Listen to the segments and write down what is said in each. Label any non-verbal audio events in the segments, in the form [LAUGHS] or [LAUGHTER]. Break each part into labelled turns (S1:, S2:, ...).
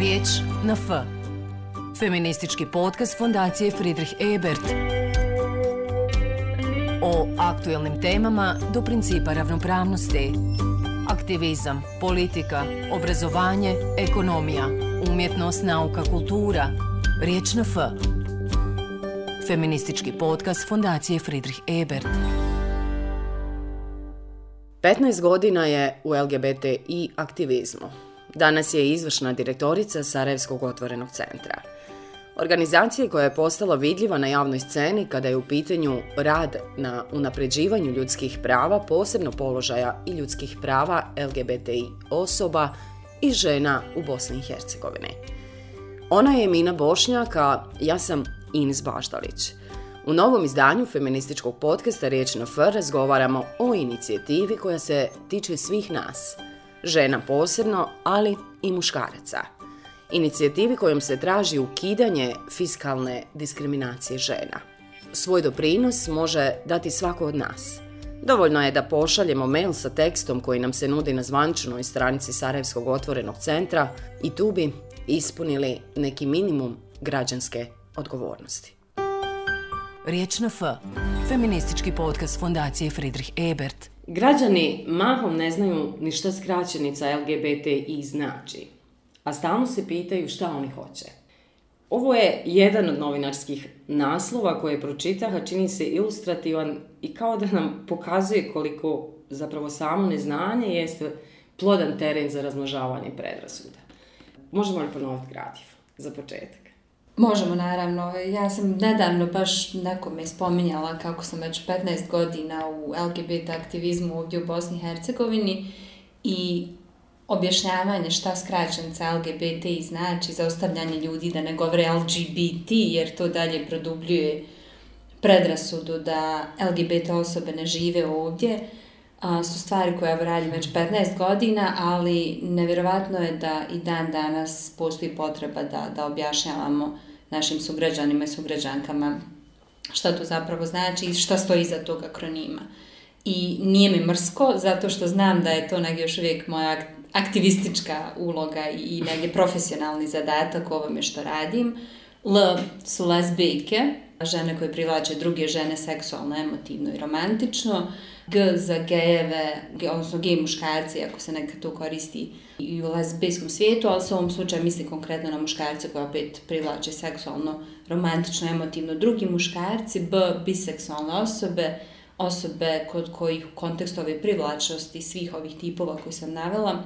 S1: Riječ na F. Feministički podcast Fondacije Friedrich Ebert. O aktuelnim temama do principa ravnopravnosti. Aktivizam, politika, obrazovanje, ekonomija, umjetnost, nauka, kultura. Riječ na F. Feministički podcast Fondacije Friedrich Ebert.
S2: 15 godina je u LGBTI aktivizmu. Danas je izvršna direktorica Sarajevskog otvorenog centra. Organizacije koja je postala vidljiva na javnoj sceni kada je u pitanju rad na unapređivanju ljudskih prava, posebno položaja i ljudskih prava LGBTI osoba i žena u Bosni i Hercegovini. Ona je Mina Bošnjaka, ja sam Ines Baždalić. U novom izdanju feminističkog podcasta Riječ na F razgovaramo o inicijativi koja se tiče svih nas, žena posebno, ali i muškaraca. Inicijativi kojom se traži ukidanje fiskalne diskriminacije žena. Svoj doprinos može dati svako od nas. Dovoljno je da pošaljemo mail sa tekstom koji nam se nudi na zvančnoj stranici Sarajevskog otvorenog centra i tu bi ispunili neki minimum građanske odgovornosti.
S1: Riječ na F. Feministički podcast Fondacije Friedrich Ebert.
S2: Građani mahom ne znaju ni šta skraćenica LGBTI znači, a stalno se pitaju šta oni hoće. Ovo je jedan od novinarskih naslova koje pročitaha, čini se ilustrativan i kao da nam pokazuje koliko zapravo samo neznanje jeste plodan teren za razmnožavanje predrasuda. Možemo li ponoviti gradiv za početak?
S3: Možemo, naravno. Ja sam nedavno baš nekome spominjala kako sam već 15 godina u LGBT aktivizmu ovdje u Bosni i Hercegovini i objašnjavanje šta skraćenica LGBT i znači za ostavljanje ljudi da ne govore LGBT jer to dalje produbljuje predrasudu da LGBT osobe ne žive ovdje a, su stvari koje ja radim već 15 godina, ali nevjerovatno je da i dan danas postoji potreba da, da objašnjavamo našim sugrađanima i sugrađankama šta to zapravo znači i šta stoji iza tog akronima. I nije mi mrsko, zato što znam da je to negdje još uvijek moja aktivistička uloga i negdje profesionalni zadatak ovome što radim. L su lesbijke, žene koje privlače druge žene seksualno, emotivno i romantično. G za gejeve, odnosno gej muškarci, ako se nekad to koristi i u lesbijskom svijetu, ali se u ovom slučaju misli konkretno na muškarce koje opet privlače seksualno, romantično, emotivno. Drugi muškarci, B, biseksualne osobe, osobe kod kojih u kontekstu ove privlačnosti svih ovih tipova koji sam navela,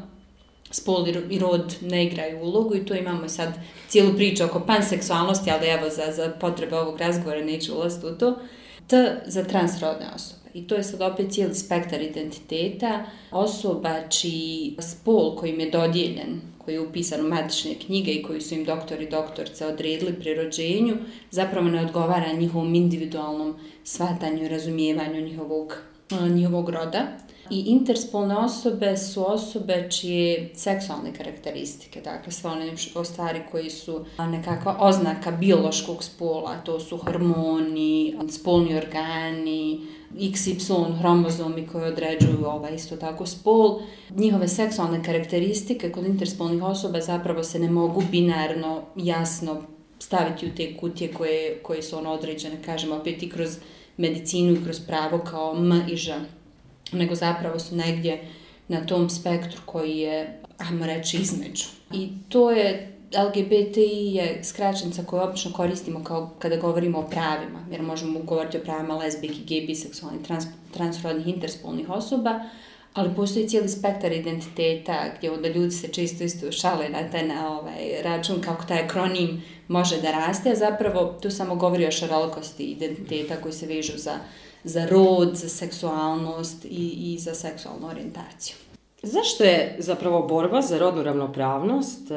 S3: spol i rod ne igraju ulogu i to imamo sad cijelu priču oko panseksualnosti, ali evo za, za potrebe ovog razgovora neću ulaziti u to. T za transrodne osobe i to je sad opet cijeli spektar identiteta osoba čiji spol kojim je dodijeljen, koji je upisan u matične knjige i koji su im doktor i doktorca odredili pri rođenju, zapravo ne odgovara njihovom individualnom svatanju i razumijevanju njihovog, e, njihovog roda. I interspolne osobe su osobe čije seksualne karakteristike, dakle sve one stvari koji su e, nekakva oznaka biološkog spola, to su hormoni, spolni organi, XY hromozomi koji određuju ovaj isto tako spol. Njihove seksualne karakteristike kod interspolnih osoba zapravo se ne mogu binarno, jasno staviti u te kutije koje, koje su ono određene, kažem, opet i kroz medicinu i kroz pravo kao M i Ž. Nego zapravo su negdje na tom spektru koji je, ajmo reći, između. I to je LGBTI je skraćenica koju obično koristimo kao kada govorimo o pravima, jer možemo govoriti o pravima lesbijki, gej, biseksualnih, trans, transrodnih, interspolnih osoba, ali postoji cijeli spektar identiteta gdje onda ljudi se često isto šale na taj na ovaj račun kako taj akronim može da raste, a zapravo tu samo govori o šarolikosti identiteta koji se vežu za, za rod, za seksualnost i, i za seksualnu orijentaciju.
S2: Zašto je zapravo borba za rodnu ravnopravnost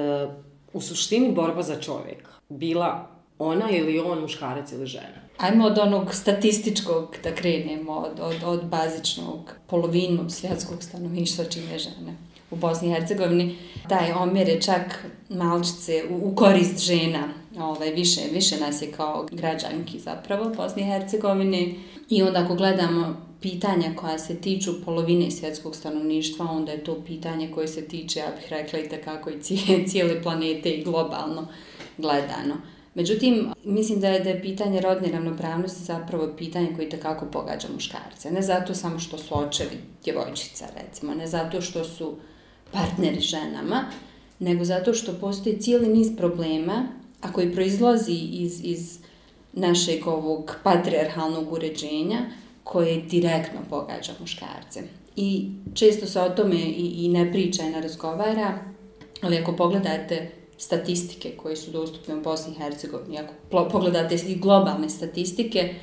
S2: u suštini borba za čovjeka. Bila ona ili on, muškarac ili žena.
S3: Ajmo od onog statističkog da krenemo, od, od, od bazičnog polovinu svjetskog stanovništva čine žene u Bosni i Hercegovini. Taj omjer je čak malčice u, u korist žena. Ovaj, više, više nas je kao građanki zapravo u Bosni i Hercegovini. I onda ako gledamo pitanja koja se tiču polovine svjetskog stanovništva, onda je to pitanje koje se tiče, ja bih rekla i takako [LAUGHS] i cijele planete i globalno gledano. Međutim, mislim da je, da je pitanje rodne ravnopravnosti zapravo pitanje koje takako pogađa muškarce. Ne zato samo što su očevi djevojčica, recimo, ne zato što su partneri ženama, nego zato što postoji cijeli niz problema, a koji proizlazi iz, iz našeg ovog patriarhalnog uređenja, koje direktno pogađa muškarce. I često se o tome i, i ne priča i ne razgovara, ali ako pogledate statistike koje su dostupne u Bosni i Hercegovini, ako pogledate i globalne statistike,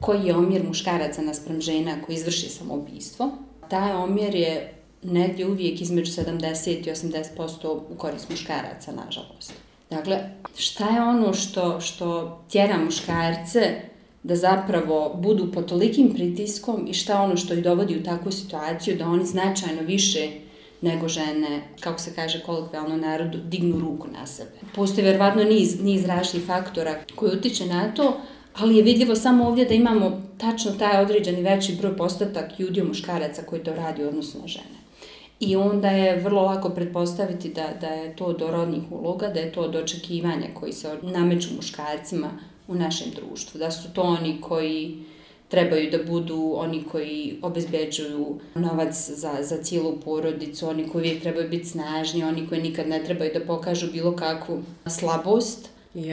S3: koji je omjer muškaraca naspram žena koji izvrši samoubistvo, taj omjer je negdje uvijek između 70 i 80% u korist muškaraca, nažalost. Dakle, šta je ono što, što tjera muškarce da zapravo budu pod tolikim pritiskom i šta ono što ih dovodi u takvu situaciju da oni značajno više nego žene, kako se kaže kolokvijalno narodu, dignu ruku na sebe. Postoji verovatno niz, niz različitih faktora koji utiče na to, ali je vidljivo samo ovdje da imamo tačno taj određeni veći broj postatak ljudi muškaraca koji to radi u odnosu na žene. I onda je vrlo lako pretpostaviti da, da je to do rodnih uloga, da je to do očekivanja koji se nameću muškarcima u našem društvu. Da su to oni koji trebaju da budu oni koji obezbeđuju novac za, za cijelu porodicu, oni koji uvijek trebaju biti snažni, oni koji nikad ne trebaju da pokažu bilo kakvu slabost,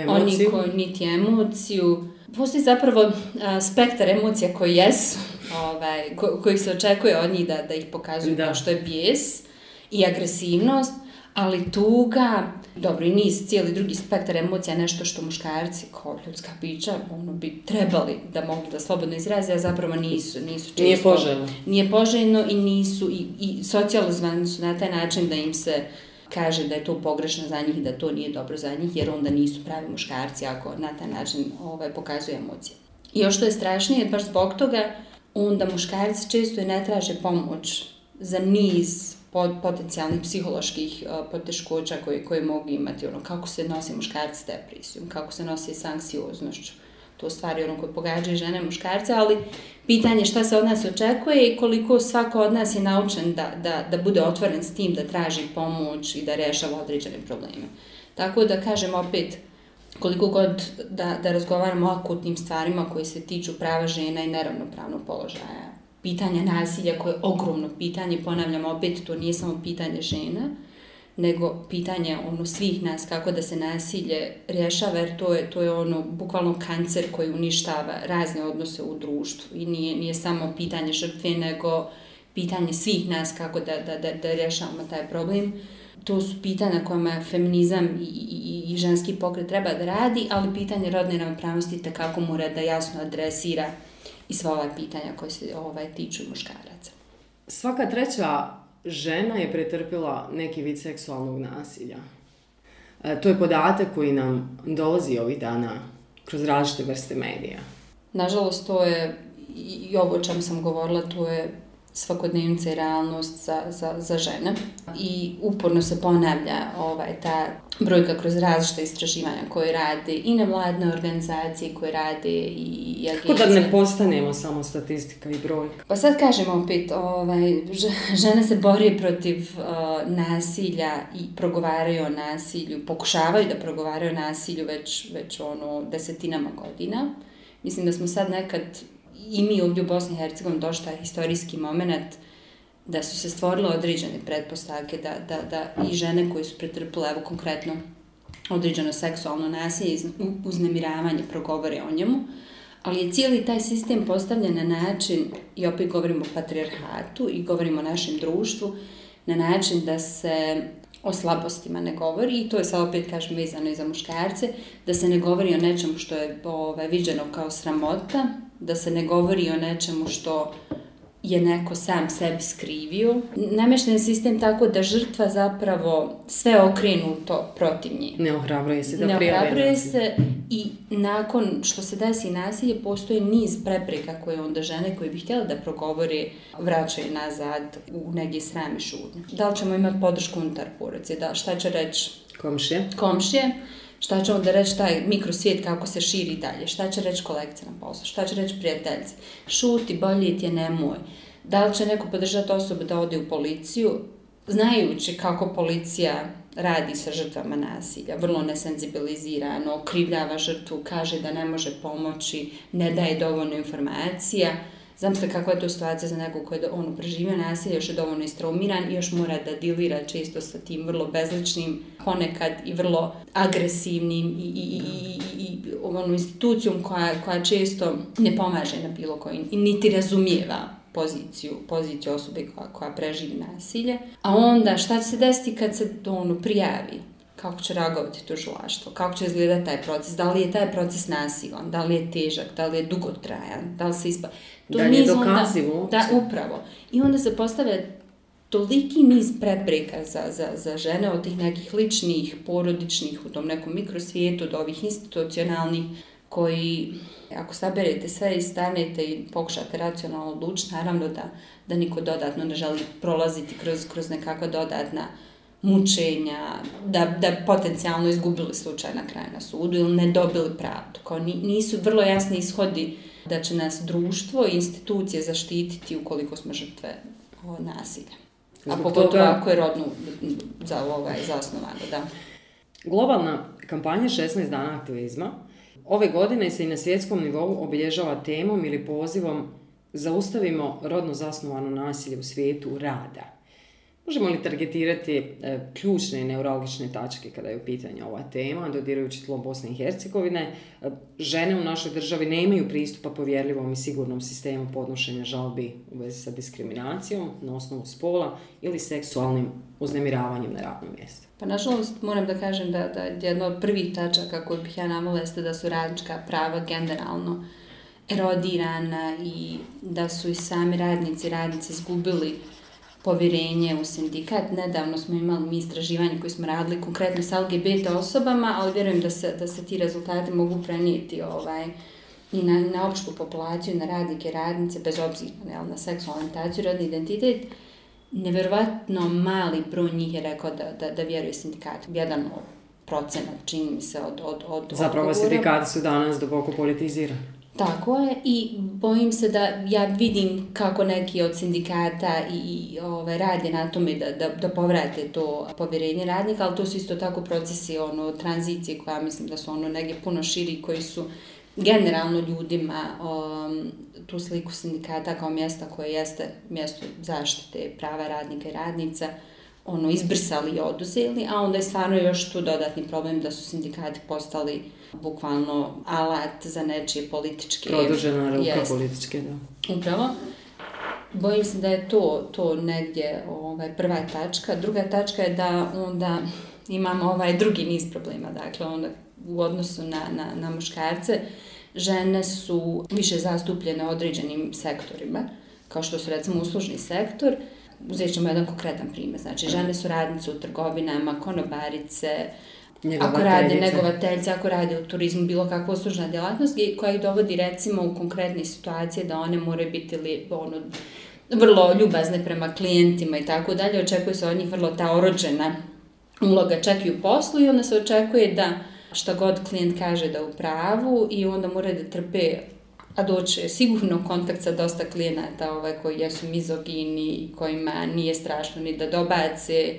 S3: oni koji niti emociju. Postoji zapravo a, spektar emocija koji jesu, [LAUGHS] ovaj, ko, koji se očekuje od njih da, da ih pokazuju da. kao što je bijes i agresivnost, ali tuga, dobro i niz, cijeli drugi spektar emocija, nešto što muškarci kao ljudska bića ono, bi trebali da mogu da slobodno izraze, a zapravo nisu. nisu
S2: često, nije poželjno.
S3: Nije poželjno i nisu, i, i socijalozvani su na taj način da im se kaže da je to pogrešno za njih i da to nije dobro za njih, jer onda nisu pravi muškarci ako na taj način ovaj, pokazuje emocije. I još što je strašnije, baš zbog toga, onda muškarci često i ne traže pomoć za niz potencijalnih psiholoških uh, poteškoća koje, koje mogu imati, ono, kako se nosi muškarci s depresijom, kako se nosi s anksioznošću, to stvari ono koje pogađaju žene i muškarce, ali pitanje šta se od nas očekuje i koliko svako od nas je naučen da, da, da bude otvoren s tim, da traži pomoć i da rešava određene probleme. Tako da kažem opet, koliko god da, da razgovaramo o akutnim stvarima koji se tiču prava žena i neravnopravnog položaja, pitanja nasilja koje je ogromno pitanje, ponavljam opet, to nije samo pitanje žena, nego pitanje ono svih nas kako da se nasilje rješava jer to je to je ono bukvalno kancer koji uništava razne odnose u društvu. I nije nije samo pitanje žrtve nego pitanje svih nas kako da da da da rješavamo taj problem. To su pitanja kojima feminizam i, i, i ženski pokret treba da radi, ali pitanje rodne ravnopravnosti kako mora da jasno adresira i sva ova pitanja koje se ovaj, tiču muškaraca.
S2: Svaka treća žena je pretrpila neki vid seksualnog nasilja. E, to je podatak koji nam dolazi ovih dana kroz različite vrste medija.
S3: Nažalost, to je, i ovo o čem sam govorila, to je svakodnevnica i realnost za, za, za žene. I uporno se ponavlja ovaj, ta brojka kroz različite istraživanja koje rade i nevladne organizacije koje rade i agencije.
S2: Kako da ne postanemo samo statistika i brojka?
S3: Pa sad kažemo opet, ovaj, žene se bori protiv uh, nasilja i progovaraju o nasilju, pokušavaju da progovaraju o nasilju već, već ono desetinama godina. Mislim da smo sad nekad i mi ovdje u Bosni i Hercegovini došta taj historijski moment da su se stvorile određene pretpostavke da, da, da i žene koje su pretrpile, evo konkretno, određeno seksualno nasilje i uznemiravanje progovore o njemu, ali je cijeli taj sistem postavljen na način, i opet govorimo o patriarhatu i govorimo o našem društvu, na način da se o slabostima ne govori i to je sad opet, kažem, vezano i za muškarce, da se ne govori o nečemu što je ove, viđeno kao sramota, da se ne govori o nečemu što je neko sam sebi skrivio. Namešten je sistem tako da žrtva zapravo sve okrenu to protiv nje.
S2: Ne ohrabruje se da
S3: Ne ohrabruje se i nakon što se desi nasilje postoji niz prepreka koje onda žene koje bi htjela da progovore vraćaju nazad u negi sram i šutnju. Da li ćemo imati podršku unutar porodice? Da, šta će reći
S2: komšije?
S3: Komšije Šta će onda reći taj mikrosvijet kako se širi dalje? Šta će reći kolekcija na poslu? Šta će reći prijateljice? Šuti, bolje ti je nemoj. Da li će neko podržati osobu da ode u policiju? Znajući kako policija radi sa žrtvama nasilja, vrlo nesenzibilizirano, okrivljava žrtvu, kaže da ne može pomoći, ne daje dovoljno informacija. Znam se kakva je to situacija za nekog koji je ono, preživio nasilje, još je dovoljno istraumiran i još mora da dilira često sa tim vrlo bezličnim, ponekad i vrlo agresivnim i, i, i, i, i ono, institucijom koja, koja često ne pomaže na bilo koji, niti razumijeva poziciju, poziciju osobe koja, koja preživi nasilje. A onda šta će se desiti kad se ono prijavi? Kako će reagovati tužilaštvo? Kako će izgledati taj proces? Da li je taj proces nasilan? Da li je težak? Da li je dugotrajan? Da li se ispa...
S2: To da li je dokazivo?
S3: Da, upravo. I onda se postavlja toliki niz prepreka za, za, za žene od tih nekih ličnih, porodičnih u tom nekom mikrosvijetu, do ovih institucionalnih, koji ako saberete sve i stanete i pokušate racionalno odlučiti, naravno da, da niko dodatno ne želi prolaziti kroz, kroz nekakva dodatna mučenja, da, da potencijalno izgubili slučaj na kraju na sudu ili ne dobili pravdu. Kao nisu vrlo jasni ishodi da će nas društvo i institucije zaštititi ukoliko smo žrtve nasilja. A pogotovo ako je rodno za ovaj, zasnovano, da.
S2: Globalna kampanja 16 dana aktivizma Ove godine se i na svjetskom nivou obilježava temom ili pozivom Zaustavimo rodno zasnovano nasilje u svijetu rada. Možemo li targetirati e, ključne neurologične tačke kada je u pitanju ova tema, dodirajući tlo Bosne i Hercegovine? E, žene u našoj državi nemaju pristupa povjerljivom i sigurnom sistemu podnošenja žalbi u vezi sa diskriminacijom na osnovu spola ili seksualnim uznemiravanjem na radnom mjestu.
S3: Pa nažalost moram da kažem da, da jedna od prvih tačaka koju bih ja namala jeste da su radnička prava generalno erodirana i da su i sami radnici i radnice izgubili povjerenje u sindikat. Nedavno smo imali mi istraživanje koje smo radili konkretno sa LGBT osobama, ali vjerujem da se, da se ti rezultati mogu prenijeti ovaj, i na, na opštu populaciju, na radnike, radnice, bez obzira ne, na seksualnu orientaciju, rodni identitet. Neverovatno mali broj njih je rekao da, da, da vjeruje sindikatu. Jedan procenat, čini mi se, od, od, od
S2: Zapravo sindikati su danas duboko politizirani.
S3: Tako je i bojim se da ja vidim kako neki od sindikata i, i ove, rade na tome da, da, da povrate to povjerenje radnika, ali to su isto tako procesi ono, tranzicije koja mislim da su ono negdje puno širi koji su generalno ljudima um, tu sliku sindikata kao mjesta koje jeste mjesto zaštite prava radnika i radnica ono izbrisali i oduzeli, a onda je stvarno još tu dodatni problem da su sindikati postali bukvalno alat za nečije političke...
S2: Produžena ruka jest. političke, da.
S3: Upravo. Bojim se da je to, to negdje ovaj, prva tačka. Druga tačka je da onda imamo ovaj drugi niz problema, dakle onda u odnosu na, na, na muškarce, žene su više zastupljene određenim sektorima, kao što su recimo uslužni sektor. Uzet ćemo jedan konkretan primjer, znači žene su radnice u trgovinama, konobarice, ako rade negovateljice, ako rade u turizmu, bilo kakva uslužna djelatnost koja ih dovodi recimo u konkretne situacije da one moraju biti li, ono, vrlo ljubazne prema klijentima i tako dalje, očekuje se od njih vrlo ta orođena uloga čak i u poslu i onda se očekuje da šta god klijent kaže da u pravu i onda mora da trpe a doće sigurno kontakt sa dosta klijenata ovaj, koji jesu mizogini i kojima nije strašno ni da dobace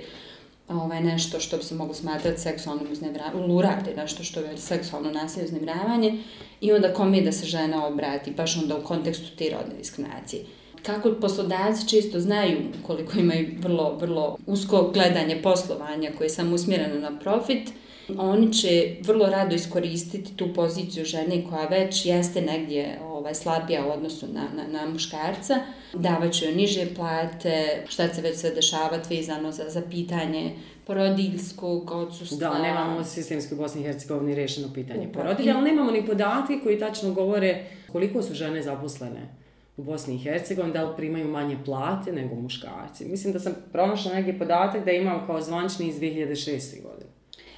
S3: ovaj, nešto što bi se moglo smatrati seksualnim uznemiravanjem, ili uradi nešto što je seksualno nasilje uznemiravanje i onda kome da se žena obrati, baš onda u kontekstu te rodne diskriminacije. Kako poslodavci čisto znaju koliko imaju vrlo, vrlo usko gledanje poslovanja koje je samo usmjereno na profit, oni će vrlo rado iskoristiti tu poziciju žene koja već jeste negdje ovaj, slabija u odnosu na, na, na muškarca, davaću joj niže plate, šta se već sve dešavati vezano za, za pitanje porodiljskog odsustva.
S2: Da, nemamo sistemski u Bosni i Hercegovini rešeno pitanje porodilja, ali nemamo ni podatke koji tačno govore koliko su žene zaposlene u Bosni i Hercegovini, da li primaju manje plate nego muškarci. Mislim da sam pronašla neki podatak da imam kao zvančni iz 2006. godine.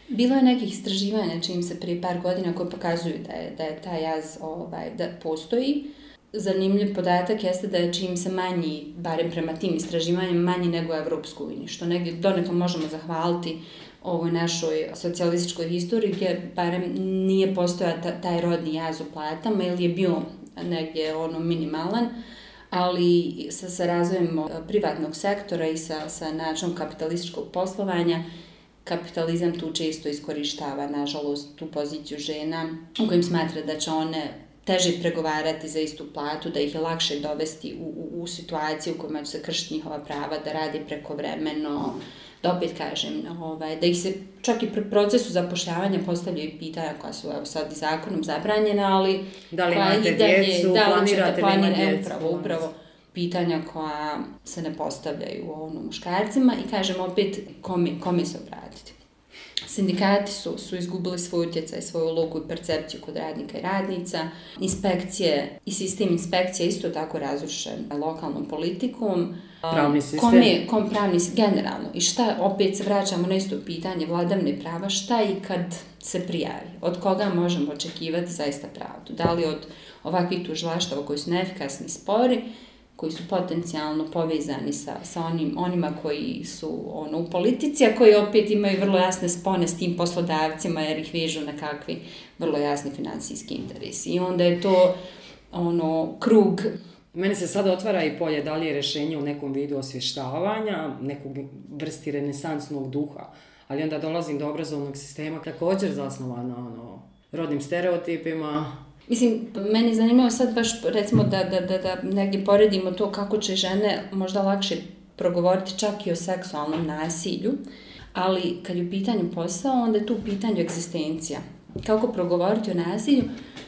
S3: Bilo je nekih istraživanja, čim se prije par godina, koje pokazuju da je, da je taj jaz ovaj, da postoji. Zanimljiv podatak jeste da je čim se manji, barem prema tim istraživanjima, manji nego u Evropsku uniji, što negdje donekle možemo zahvaliti ovoj našoj socijalističkoj historiji gdje barem nije postojao taj rodni jaz u platama ili je bio negdje ono minimalan, ali sa, sa razvojem privatnog sektora i sa, sa načinom kapitalističkog poslovanja, kapitalizam tu često iskorištava, nažalost, tu poziciju žena u kojim smatra da će one teže pregovarati za istu platu, da ih je lakše dovesti u, u, u situaciju u kojima će se kršiti njihova prava, da radi prekovremeno, da opet kažem, ovaj, da ih se čak i pri procesu zapošljavanja postavljaju pitanja koja su evo, sad i zakonom zabranjena, ali...
S2: Da li imate djecu,
S3: da,
S2: planirate li imati djecu?
S3: Upravo, upravo pitanja koja se ne postavljaju ono, muškarcima i kažem opet kome, kome se obratiti. Sindikati su, su izgubili svoj utjecaj, svoju ulogu i percepciju kod radnika i radnica. Inspekcije i sistem inspekcije isto tako razrušen lokalnom politikom.
S2: Pravni sistem.
S3: Kome, kom pravni generalno. I šta, opet se vraćamo na isto pitanje vladavne prava, šta i kad se prijavi? Od koga možemo očekivati zaista pravdu? Da li od ovakvih tužilaštava koji su neefikasni spori koji su potencijalno povezani sa, sa onim, onima koji su ono, u politici, a koji opet imaju vrlo jasne spone s tim poslodavcima jer ih vežu na kakvi vrlo jasni financijski interesi. I onda je to ono, krug
S2: Meni se sada otvara i polje da li je rešenje u nekom vidu osvještavanja, nekog vrsti renesansnog duha, ali onda dolazim do obrazovnog sistema također zasnova na ono, rodnim stereotipima,
S3: Mislim, meni je zanimljivo sad baš, recimo, da, da, da, da negdje poredimo to kako će žene možda lakše progovoriti čak i o seksualnom nasilju, ali kad je u pitanju posao, onda je tu u pitanju egzistencija. Kako progovoriti o nasilju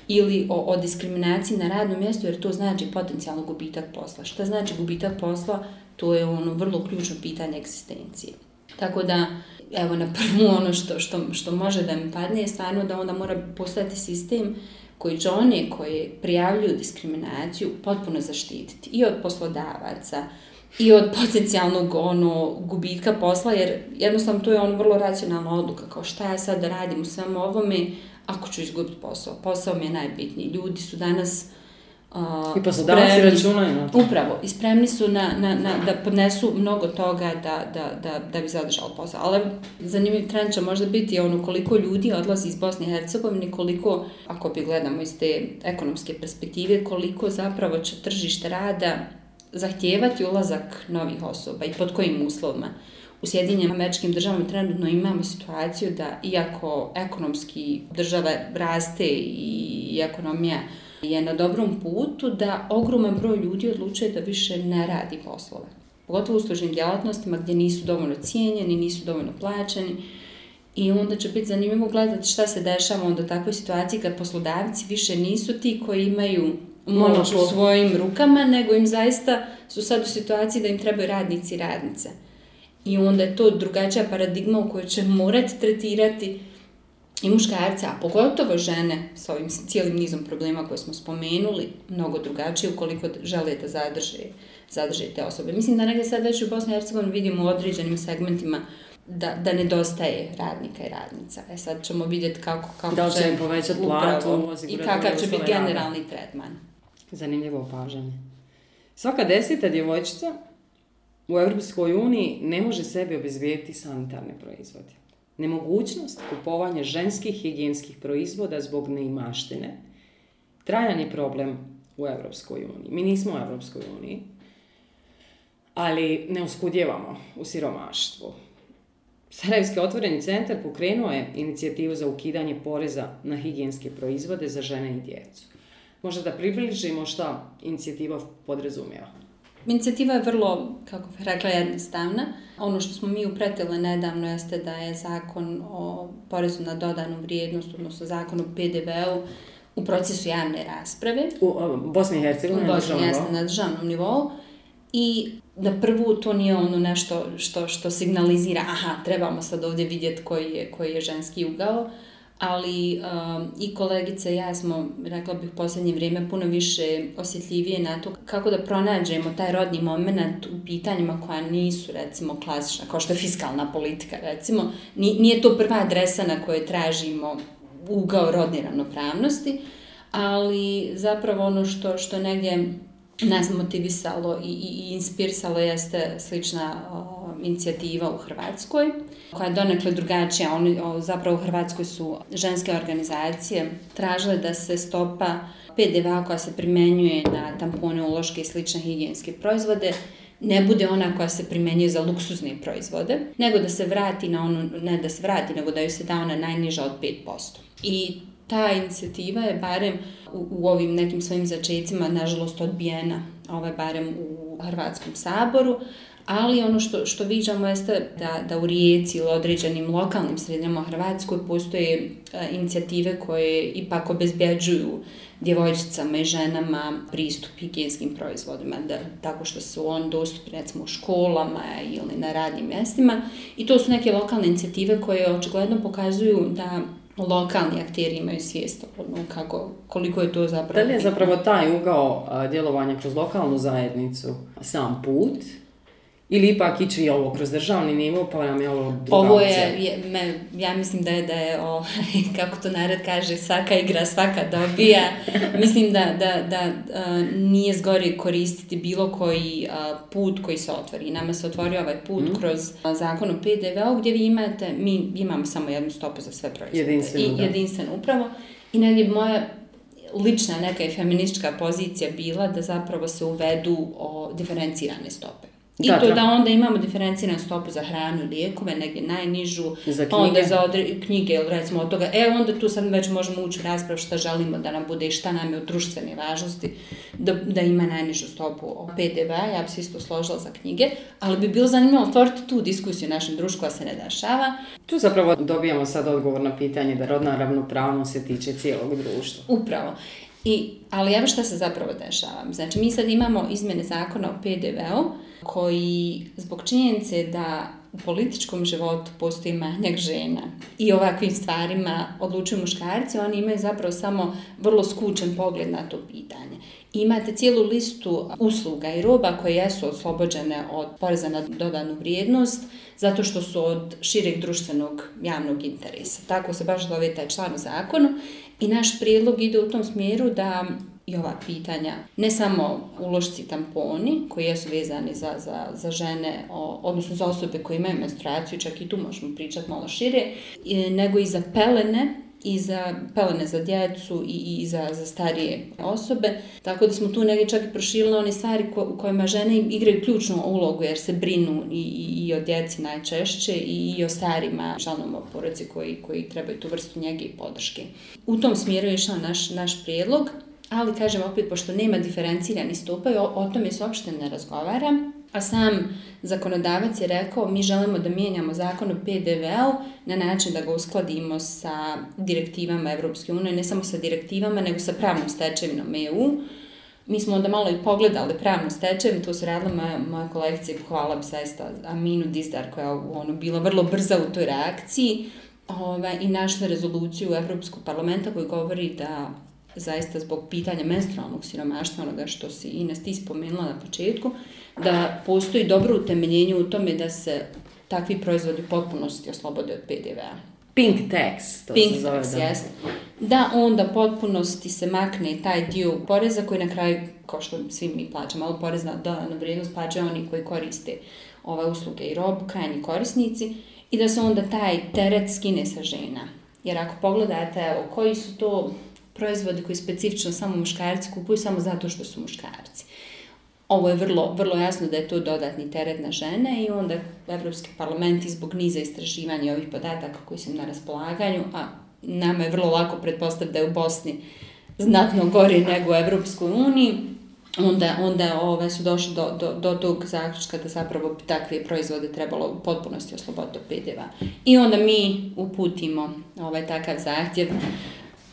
S3: ili o, o diskriminaciji na radnom mjestu, jer to znači potencijalno gubitak posla. Šta znači gubitak posla? To je ono vrlo ključno pitanje egzistencije. Tako da, evo, na prvu ono što, što, što može da mi padne je stvarno da onda mora postati sistem koji će one koji prijavljuju diskriminaciju potpuno zaštititi i od poslodavaca i od potencijalnog ono, gubitka posla, jer jednostavno to je ono vrlo racionalna odluka, kao šta ja sad da radim u svemu ovome ako ću izgubiti posao. Posao mi je najbitniji. Ljudi su danas
S2: Uh, I poslodavci računaju na to.
S3: Upravo, i spremni su na, na, na, da podnesu mnogo toga da, da, da, da bi zadržali posao. Ali zanimljiv trend će možda biti ono koliko ljudi odlazi iz Bosne i Hercegovine, koliko, ako bi gledamo iz te ekonomske perspektive, koliko zapravo će tržište rada zahtijevati ulazak novih osoba i pod kojim uslovima. U Sjedinjenim američkim državama trenutno imamo situaciju da iako ekonomski država raste i ekonomija je na dobrom putu da ogroman broj ljudi odlučuje da više ne radi poslove. Pogotovo u služnim djelatnostima gdje nisu dovoljno cijenjeni, nisu dovoljno plaćeni. I onda će biti zanimljivo gledati šta se dešava onda u takvoj situaciji kad poslodavci više nisu ti koji imaju moć u svojim rukama, nego im zaista su sad u situaciji da im trebaju radnici i radnice. I onda je to drugačija paradigma u kojoj će morati tretirati i muškarce, a pogotovo žene s ovim cijelim nizom problema koje smo spomenuli, mnogo drugačije ukoliko žele da zadrže, zadrže te osobe. Mislim da negdje sad već u Bosni i Hercegovini vidimo u određenim segmentima da, da nedostaje radnika i radnica. E sad ćemo vidjeti kako, kako
S2: da će povećati platu,
S3: i kakav će biti generalni tretman.
S2: Zanimljivo opažanje. Svaka deseta djevojčica u Europskoj uniji ne može sebi obezvijeti sanitarne proizvode nemogućnost kupovanja ženskih higijenskih proizvoda zbog neimaštine, trajan je problem u Evropskoj uniji. Mi nismo u Evropskoj uniji, ali ne uskudjevamo u siromaštvu. Sarajevski otvoreni centar pokrenuo je inicijativu za ukidanje poreza na higijenske proizvode za žene i djecu. Možda da približimo šta inicijativa podrazumijeva.
S3: Inicijativa je vrlo, kako bih rekla, jednostavna. Ono što smo mi upretile nedavno jeste da je zakon o porezu na dodanu vrijednost, odnosno zakon o PDV-u, u procesu javne rasprave.
S2: U Bosni i Hercegovini?
S3: U Bosni i na državnom nivou. I na prvu to nije ono nešto što, što signalizira, aha, trebamo sad ovdje vidjeti koji je, koji je ženski ugao, ali um, i kolegice i ja smo, rekla bih, posljednje vrijeme puno više osjetljivije na to kako da pronađemo taj rodni moment u pitanjima koja nisu, recimo, klasična, kao što je fiskalna politika, recimo. Nije to prva adresa na kojoj tražimo ugao rodne ravnopravnosti, ali zapravo ono što, što negdje nas motivisalo i, i, i inspirisalo jeste slična o, inicijativa u Hrvatskoj, koja je donekle drugačija. Oni, o, zapravo u Hrvatskoj su ženske organizacije tražile da se stopa PDV-a koja se primenjuje na tampone, uloške i slične higijenske proizvode ne bude ona koja se primenjuje za luksuzne proizvode, nego da se vrati na onu, ne da se vrati, nego da ju se da ona najniža od 5%. I ta inicijativa je barem u, u ovim nekim svojim začecima, nažalost, odbijena, ovaj, barem u Hrvatskom saboru, ali ono što, što viđamo jeste da, da u Rijeci ili određenim lokalnim sredinama u Hrvatskoj postoje a, inicijative koje ipak obezbjeđuju djevojčicama i ženama pristup higijenskim proizvodima, da, tako što su on dostupni recimo u školama ili na radnim mjestima. I to su neke lokalne inicijative koje očigledno pokazuju da lokalni akteri imaju svijest o kako, koliko je to zapravo...
S2: Da li je zapravo taj ugao djelovanja kroz lokalnu zajednicu sam put Ili ipak ići ovo kroz državni nivo, pa nam je ovo druga
S3: Ovo je, je me, ja mislim da je, da je o, [LAUGHS] kako to narod kaže, svaka igra, svaka dobija. mislim da, da, da a, nije zgori koristiti bilo koji a, put koji se otvori. Nama se otvorio ovaj put mm. kroz a, zakon o PDV-u gdje vi imate, mi imamo samo jednu stopu za sve proizvode.
S2: Jedinstveno,
S3: I,
S2: da.
S3: Jedinstveno upravo. I negdje moja lična neka i feministička pozicija bila da zapravo se uvedu o diferencirane stope. I da, to da. da onda imamo diferenciranu stopu za hranu i lijekove, negdje najnižu,
S2: za
S3: knjige. onda za odre, knjige, ili recimo od toga, e onda tu sad već možemo ući u raspravu šta želimo da nam bude i šta nam je od društvene važnosti, da, da ima najnižu stopu PDV, ja bi se isto složila za knjige, ali bi bilo zanimljivo otvoriti tu diskusiju našem društvu koja se ne dešava.
S2: Tu zapravo dobijamo sad odgovor na pitanje da rodna ravnopravnost se tiče cijelog društva.
S3: Upravo. I, ali evo šta se zapravo dešava. Znači, mi sad imamo izmjene zakona o PDV-u, koji zbog činjenice da u političkom životu postoji manjak žena i ovakvim stvarima odlučuju muškarci, oni imaju zapravo samo vrlo skučen pogled na to pitanje. Imate cijelu listu usluga i roba koje jesu oslobođene od poreza na dodanu vrijednost zato što su od šireg društvenog javnog interesa. Tako se baš zove taj član u zakonu i naš prijedlog ide u tom smjeru da i ova pitanja. Ne samo ulošci tamponi koji jesu vezani za, za, za žene, o, odnosno za osobe koje imaju menstruaciju, čak i tu možemo pričati malo šire, e, nego i za pelene, i za pelene za djecu i, i za, za starije osobe. Tako da smo tu negdje čak i proširili one stvari ko, u kojima žene igraju ključnu ulogu jer se brinu i, i, i o djeci najčešće i, i o starima članovima porodice koji, koji trebaju tu vrstu njege i podrške. U tom smjeru je išao naš, naš prijedlog ali kažem opet, pošto nema diferencirani stupaj, o, o tome se uopšte ne razgovara, a sam zakonodavac je rekao mi želimo da mijenjamo zakon o PDV-u na način da ga uskladimo sa direktivama Evropske unije, ne samo sa direktivama, nego sa pravnom stečevinom EU. Mi smo onda malo i pogledali pravnu stečevinu, to su radila moja, moja kolekcija i pohvala bi zaista Aminu Dizdar koja je ono, bila vrlo brza u toj reakciji ove, i našla rezoluciju Evropskog parlamenta koji govori da zaista zbog pitanja menstrualnog siromaštva, onoga što si Ines ti spomenula na početku, da postoji dobro utemeljenje u tome da se takvi proizvodi potpunosti oslobode od PDV-a.
S2: Pink tax, to
S3: Pink
S2: se zove.
S3: tax, jest. Da onda potpunosti se makne taj dio poreza koji na kraju, kao što svi mi plaćamo, ali porez na dodanu vrijednost plaćaju oni koji koriste ove usluge i robu, krajnji korisnici, i da se onda taj teret skine sa žena. Jer ako pogledate, evo, koji su to proizvode koji specifično samo muškarci kupuju samo zato što su muškarci. Ovo je vrlo, vrlo jasno da je to dodatni teret na žene i onda Evropski parlament zbog niza istraživanja ovih podataka koji su na raspolaganju, a nama je vrlo lako pretpostaviti da je u Bosni znatno gori nego u Evropskoj uniji, onda, onda ove, su došli do, do, do tog zaključka da zapravo takve proizvode trebalo u potpunosti osloboditi od PDV-a. I onda mi uputimo ovaj takav zahtjev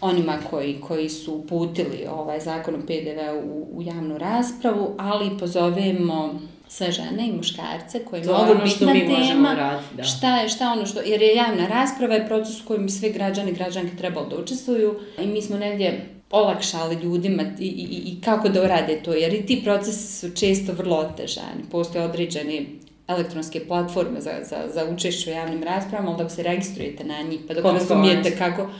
S3: onima koji, koji su uputili ovaj zakon o PDV u, u javnu raspravu, ali pozovemo sve žene i muškarce koji
S2: To
S3: mogu
S2: ono
S3: biti
S2: što
S3: na
S2: mi
S3: tema.
S2: možemo raditi, da.
S3: Šta je, šta ono što, jer je javna rasprava je proces u kojem sve građani i građanke trebalo da učestvuju i mi smo negdje olakšali ljudima i, i, i kako da urade to, jer i ti procesi su često vrlo otežani. Postoje određene elektronske platforme za, za, za učešću u javnim raspravama, ali dok se registrujete na njih, pa dok razumijete kako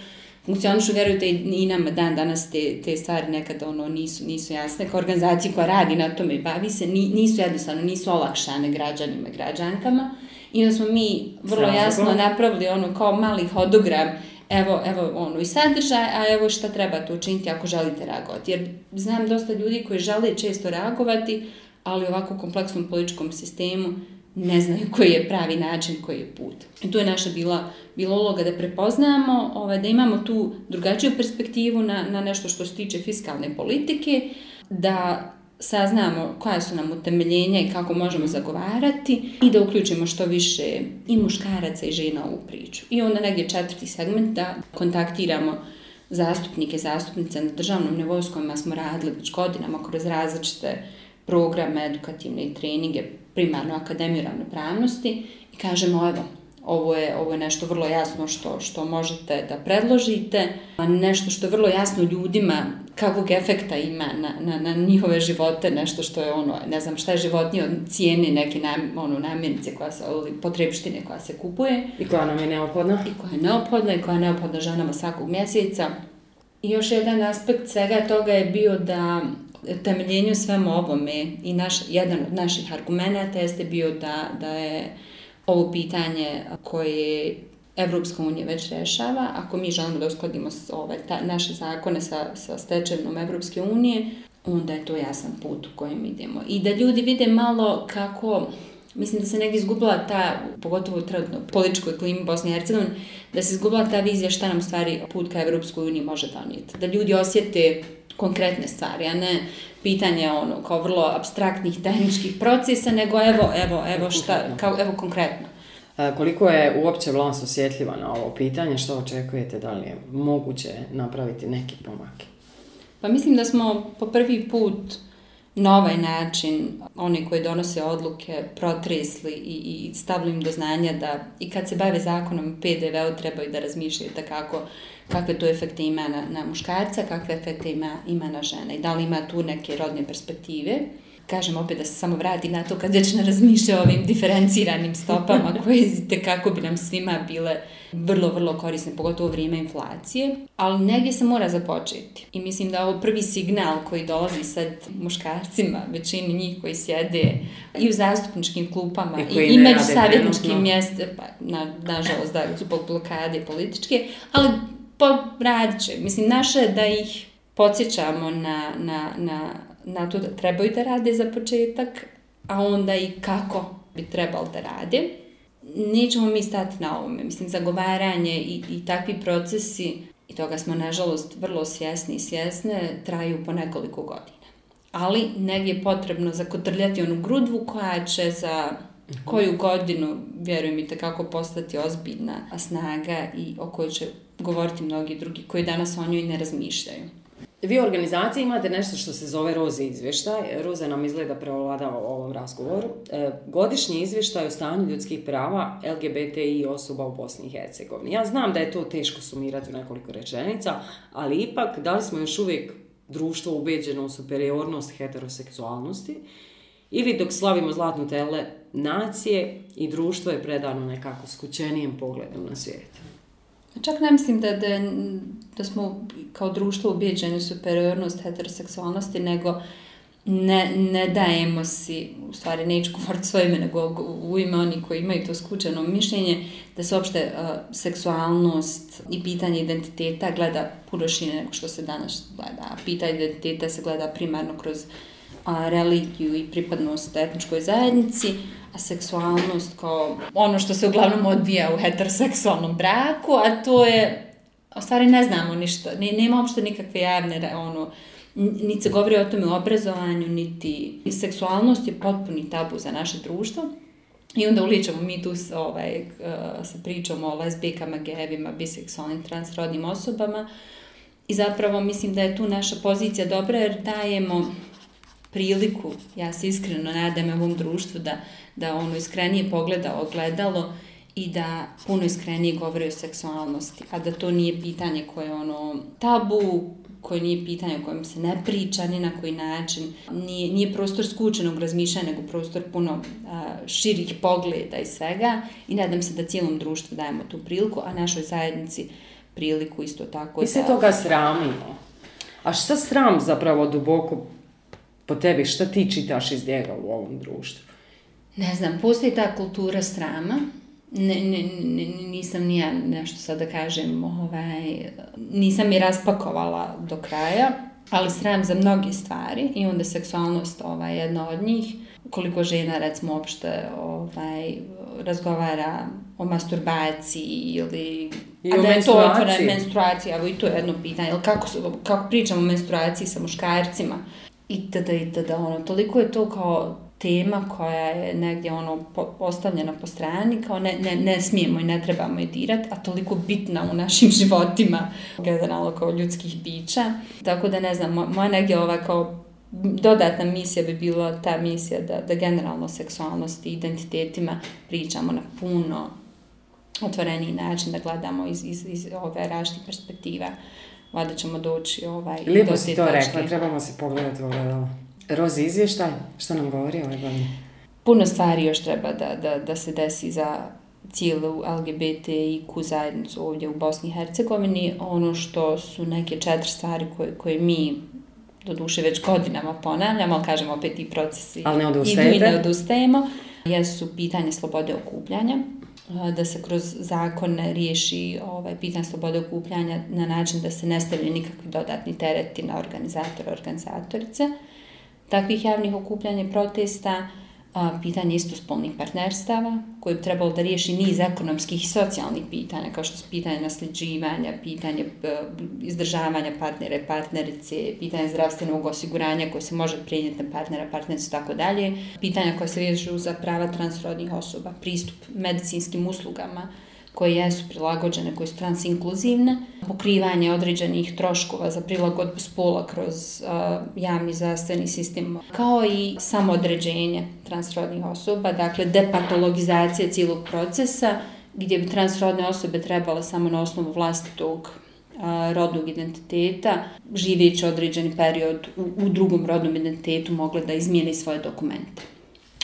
S3: funkcionišu, vjerujte i nama dan danas te, te stvari nekad ono nisu, nisu jasne. Kao organizacija koja radi na tome i bavi se, nisu jednostavno, nisu olakšane građanima i građankama. I onda smo mi vrlo jasno napravili ono kao mali hodogram, evo, evo ono i sadržaj, a evo šta treba tu učiniti ako želite reagovati. Jer znam dosta ljudi koji žele često reagovati, ali u ovako kompleksnom političkom sistemu ne znaju koji je pravi način, koji je put. I tu je naša bila, bila uloga da prepoznamo, ovaj, da imamo tu drugačiju perspektivu na, na nešto što se tiče fiskalne politike, da saznamo koja su nam utemeljenja i kako možemo zagovarati i da uključimo što više i muškaraca i žena u priču. I onda negdje četvrti segment da kontaktiramo zastupnike, zastupnice na državnom nivou s kojima smo radili već godinama kroz različite programe, edukativne i treninge, primarno Akademiju ravnopravnosti i kažemo evo, ovo je, ovo je nešto vrlo jasno što, što možete da predložite, nešto što je vrlo jasno ljudima kakvog efekta ima na, na, na njihove živote, nešto što je ono, ne znam šta je životnije od cijene neke nam, ono, namjenice koja se, ili potrebštine koja se kupuje.
S2: I koja nam je neophodna.
S3: I koja je neophodna i koja je neophodna ženama svakog mjeseca. I još jedan aspekt svega toga je bio da temeljenju svemu ovome i naš, jedan od naših argumenta jeste bio da, da je ovo pitanje koje Evropska unija već rešava, ako mi želimo da uskladimo ove, ta, naše zakone sa, sa stečevnom Evropske unije, onda je to jasan put u kojem idemo. I da ljudi vide malo kako, mislim da se negdje izgubila ta, pogotovo u trenutno političkoj klimi Bosne i Hercegovine, da se izgubila ta vizija šta nam stvari put ka Evropskoj uniji može donijeti. Da ljudi osjete konkretne stvari, a ne pitanje ono kao vrlo abstraktnih tehničkih procesa, nego evo, evo, evo šta, kao evo konkretno.
S2: A, koliko je uopće vlast osjetljiva na ovo pitanje, što očekujete, da li je moguće napraviti neki pomak?
S3: Pa mislim da smo po prvi put na ovaj način oni koji donose odluke protresli i, i stavili im do znanja da i kad se bave zakonom PDV-u trebaju da razmišljaju kako kakve to efekte ima na, na muškarca, kakve efekte ima, ima na žene i da li ima tu neke rodne perspektive. Kažem opet da se samo vrati na to kad već ne razmišlja o ovim diferenciranim stopama [LAUGHS] koje kako bi nam svima bile vrlo, vrlo korisne, pogotovo u vrijeme inflacije. Ali negdje se mora započeti. I mislim da ovo prvi signal koji dolazi sad muškarcima, većini njih koji sjede i u zastupničkim klupama i, i, i među savjetničkim mjestima, pa na, nažalost da su blokade političke, ali radit će. Mislim, naše je da ih podsjećamo na, na, na, na to da trebaju da rade za početak, a onda i kako bi trebalo da rade. Nećemo mi stati na ovome. Mislim, zagovaranje i, i takvi procesi, i toga smo, nažalost, vrlo svjesni i svjesne, traju po nekoliko godina. Ali negdje je potrebno zakotrljati onu grudvu koja će za koju godinu, vjerujem i kako postati ozbiljna snaga i o kojoj će govoriti mnogi drugi koji danas o njoj ne razmišljaju.
S2: Vi u organizaciji imate nešto što se zove Roze izvještaj. Roze nam izgleda preovladava u ovom razgovoru. E, godišnji izvještaj o stanju ljudskih prava LGBTI osoba u Bosni i Hercegovini. Ja znam da je to teško sumirati u nekoliko rečenica, ali ipak da li smo još uvijek društvo ubeđeno u superiornost heteroseksualnosti ili dok slavimo zlatnu tele nacije i društvo je predano nekako skućenijem pogledom na svijet.
S3: Čak ne mislim da, da, da smo kao društvo ubijeđeni u superiornost heteroseksualnosti, nego ne, ne dajemo si, u stvari neću govoriti svoje ime, nego u ime oni koji imaju to skučeno mišljenje, da se uopšte uh, seksualnost i pitanje identiteta gleda puno šine nego što se danas gleda. Pitanje identiteta se gleda primarno kroz uh, religiju i pripadnost etničkoj zajednici, a seksualnost kao ono što se uglavnom odvija u heteroseksualnom braku, a to je, u stvari ne znamo ništa, ne, nema uopšte nikakve javne, ono, niti se govori o tome u obrazovanju, niti seksualnost je potpuni tabu za naše društvo. I onda uličamo mi tu ovaj, sa pričom o lesbijkama, gejevima, biseksualnim, transrodnim osobama. I zapravo mislim da je tu naša pozicija dobra jer dajemo priliku, ja se iskreno nadam ovom društvu da, da ono iskrenije pogleda ogledalo i da puno iskrenije govori o seksualnosti, a da to nije pitanje koje ono tabu, koje nije pitanje o kojem se ne priča, ni na koji način, nije, nije prostor skučenog razmišljanja, nego prostor puno a, širih pogleda i svega i nadam se da cijelom društvu dajemo tu priliku, a našoj zajednici priliku isto tako.
S2: Mi se
S3: da-
S2: toga sramimo. A šta sram zapravo duboko po tebi? Šta ti čitaš iz njega u ovom društvu?
S3: Ne znam, postoji ta kultura srama. Ne, ne, ne, nisam ni ja nešto sad da kažem, ovaj, nisam je raspakovala do kraja, ali sram za mnoge stvari i onda seksualnost ovaj, jedna od njih. Koliko žena, recimo, uopšte ovaj, razgovara o masturbaciji ili...
S2: I
S3: a
S2: o
S3: da je to
S2: menstruaciji.
S3: menstruacija, evo i to je jedno pitanje, ili kako, kako pričamo o menstruaciji sa muškarcima itd. itd. ono, toliko je to kao tema koja je negdje ono postavljena po strani, kao ne, ne, ne smijemo i ne trebamo je dirat, a toliko bitna u našim [LAUGHS] životima, generalno kao ljudskih bića. Tako da ne znam, moja negdje ova kao dodatna misija bi bila ta misija da, da generalno o seksualnosti i identitetima pričamo na puno otvoreniji način, da gledamo iz, iz, iz ove različitih perspektiva. Valjda ćemo doći ovaj, i
S2: Lijepo
S3: do
S2: si to rekla, trebamo se pogledati u ogledalo. Rozi, izvještaj, što nam govori ove godine?
S3: puno stvari još treba da, da, da se desi za cijelu LGBTIQ zajednicu ovdje u Bosni i Hercegovini. Ono što su neke četiri stvari koje, koje mi do duše već godinama ponavljamo, ali kažemo opet i procesi
S2: Ali ne
S3: idu i ne odustajemo, jesu pitanje slobode okupljanja, da se kroz zakon riješi ovaj, pitanje slobode okupljanja na način da se ne stavljaju nikakvi dodatni tereti na organizatore, organizatorice. Takvih javnih okupljanja protesta protesta, a, pitanje istospolnih partnerstava, koje bi trebalo da riješi niz ekonomskih i socijalnih pitanja, kao što su pitanje nasljeđivanja, pitanje e, izdržavanja partnera i partnerice, pitanje zdravstvenog osiguranja koje se može prenijeti na partnera, partnericu i tako dalje, pitanja koja se riješu za prava transrodnih osoba, pristup medicinskim uslugama, koje jesu prilagođene, koje su transinkluzivne, pokrivanje određenih troškova za prilagodbu spola kroz uh, javni zdravstveni sistem, kao i samodređenje transrodnih osoba, dakle depatologizacija cijelog procesa, gdje bi transrodne osobe trebale samo na osnovu vlastitog rodnog identiteta, živeći određeni period u, u drugom rodnom identitetu, mogle da izmijeni svoje dokumente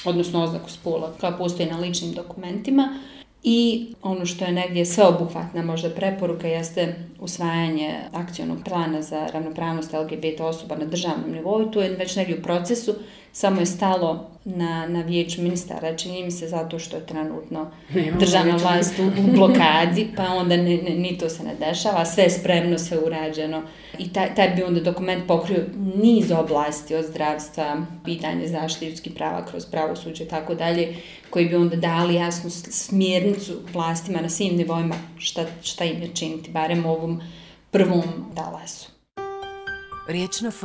S3: odnosno oznaku spola koja postoji na ličnim dokumentima. I ono što je negdje sveobuhvatna možda preporuka jeste usvajanje akcionog plana za ravnopravnost LGBT osoba na državnom nivou. I to je već negdje u procesu, samo je stalo na, na vijeću ministara, čini mi se zato što je trenutno
S2: Nemamo
S3: državna vlast u, u blokadi, pa onda ni, ni, ni to se ne dešava, sve je spremno, sve urađeno. I taj, taj bi onda dokument pokrio niz oblasti od zdravstva, pitanje zaštite ljudskih prava kroz pravosuđe i tako dalje, koji bi onda dali jasnu smjernicu vlastima na svim nivoima šta, šta im je činiti, barem u ovom prvom talasu.
S1: Riječ na F.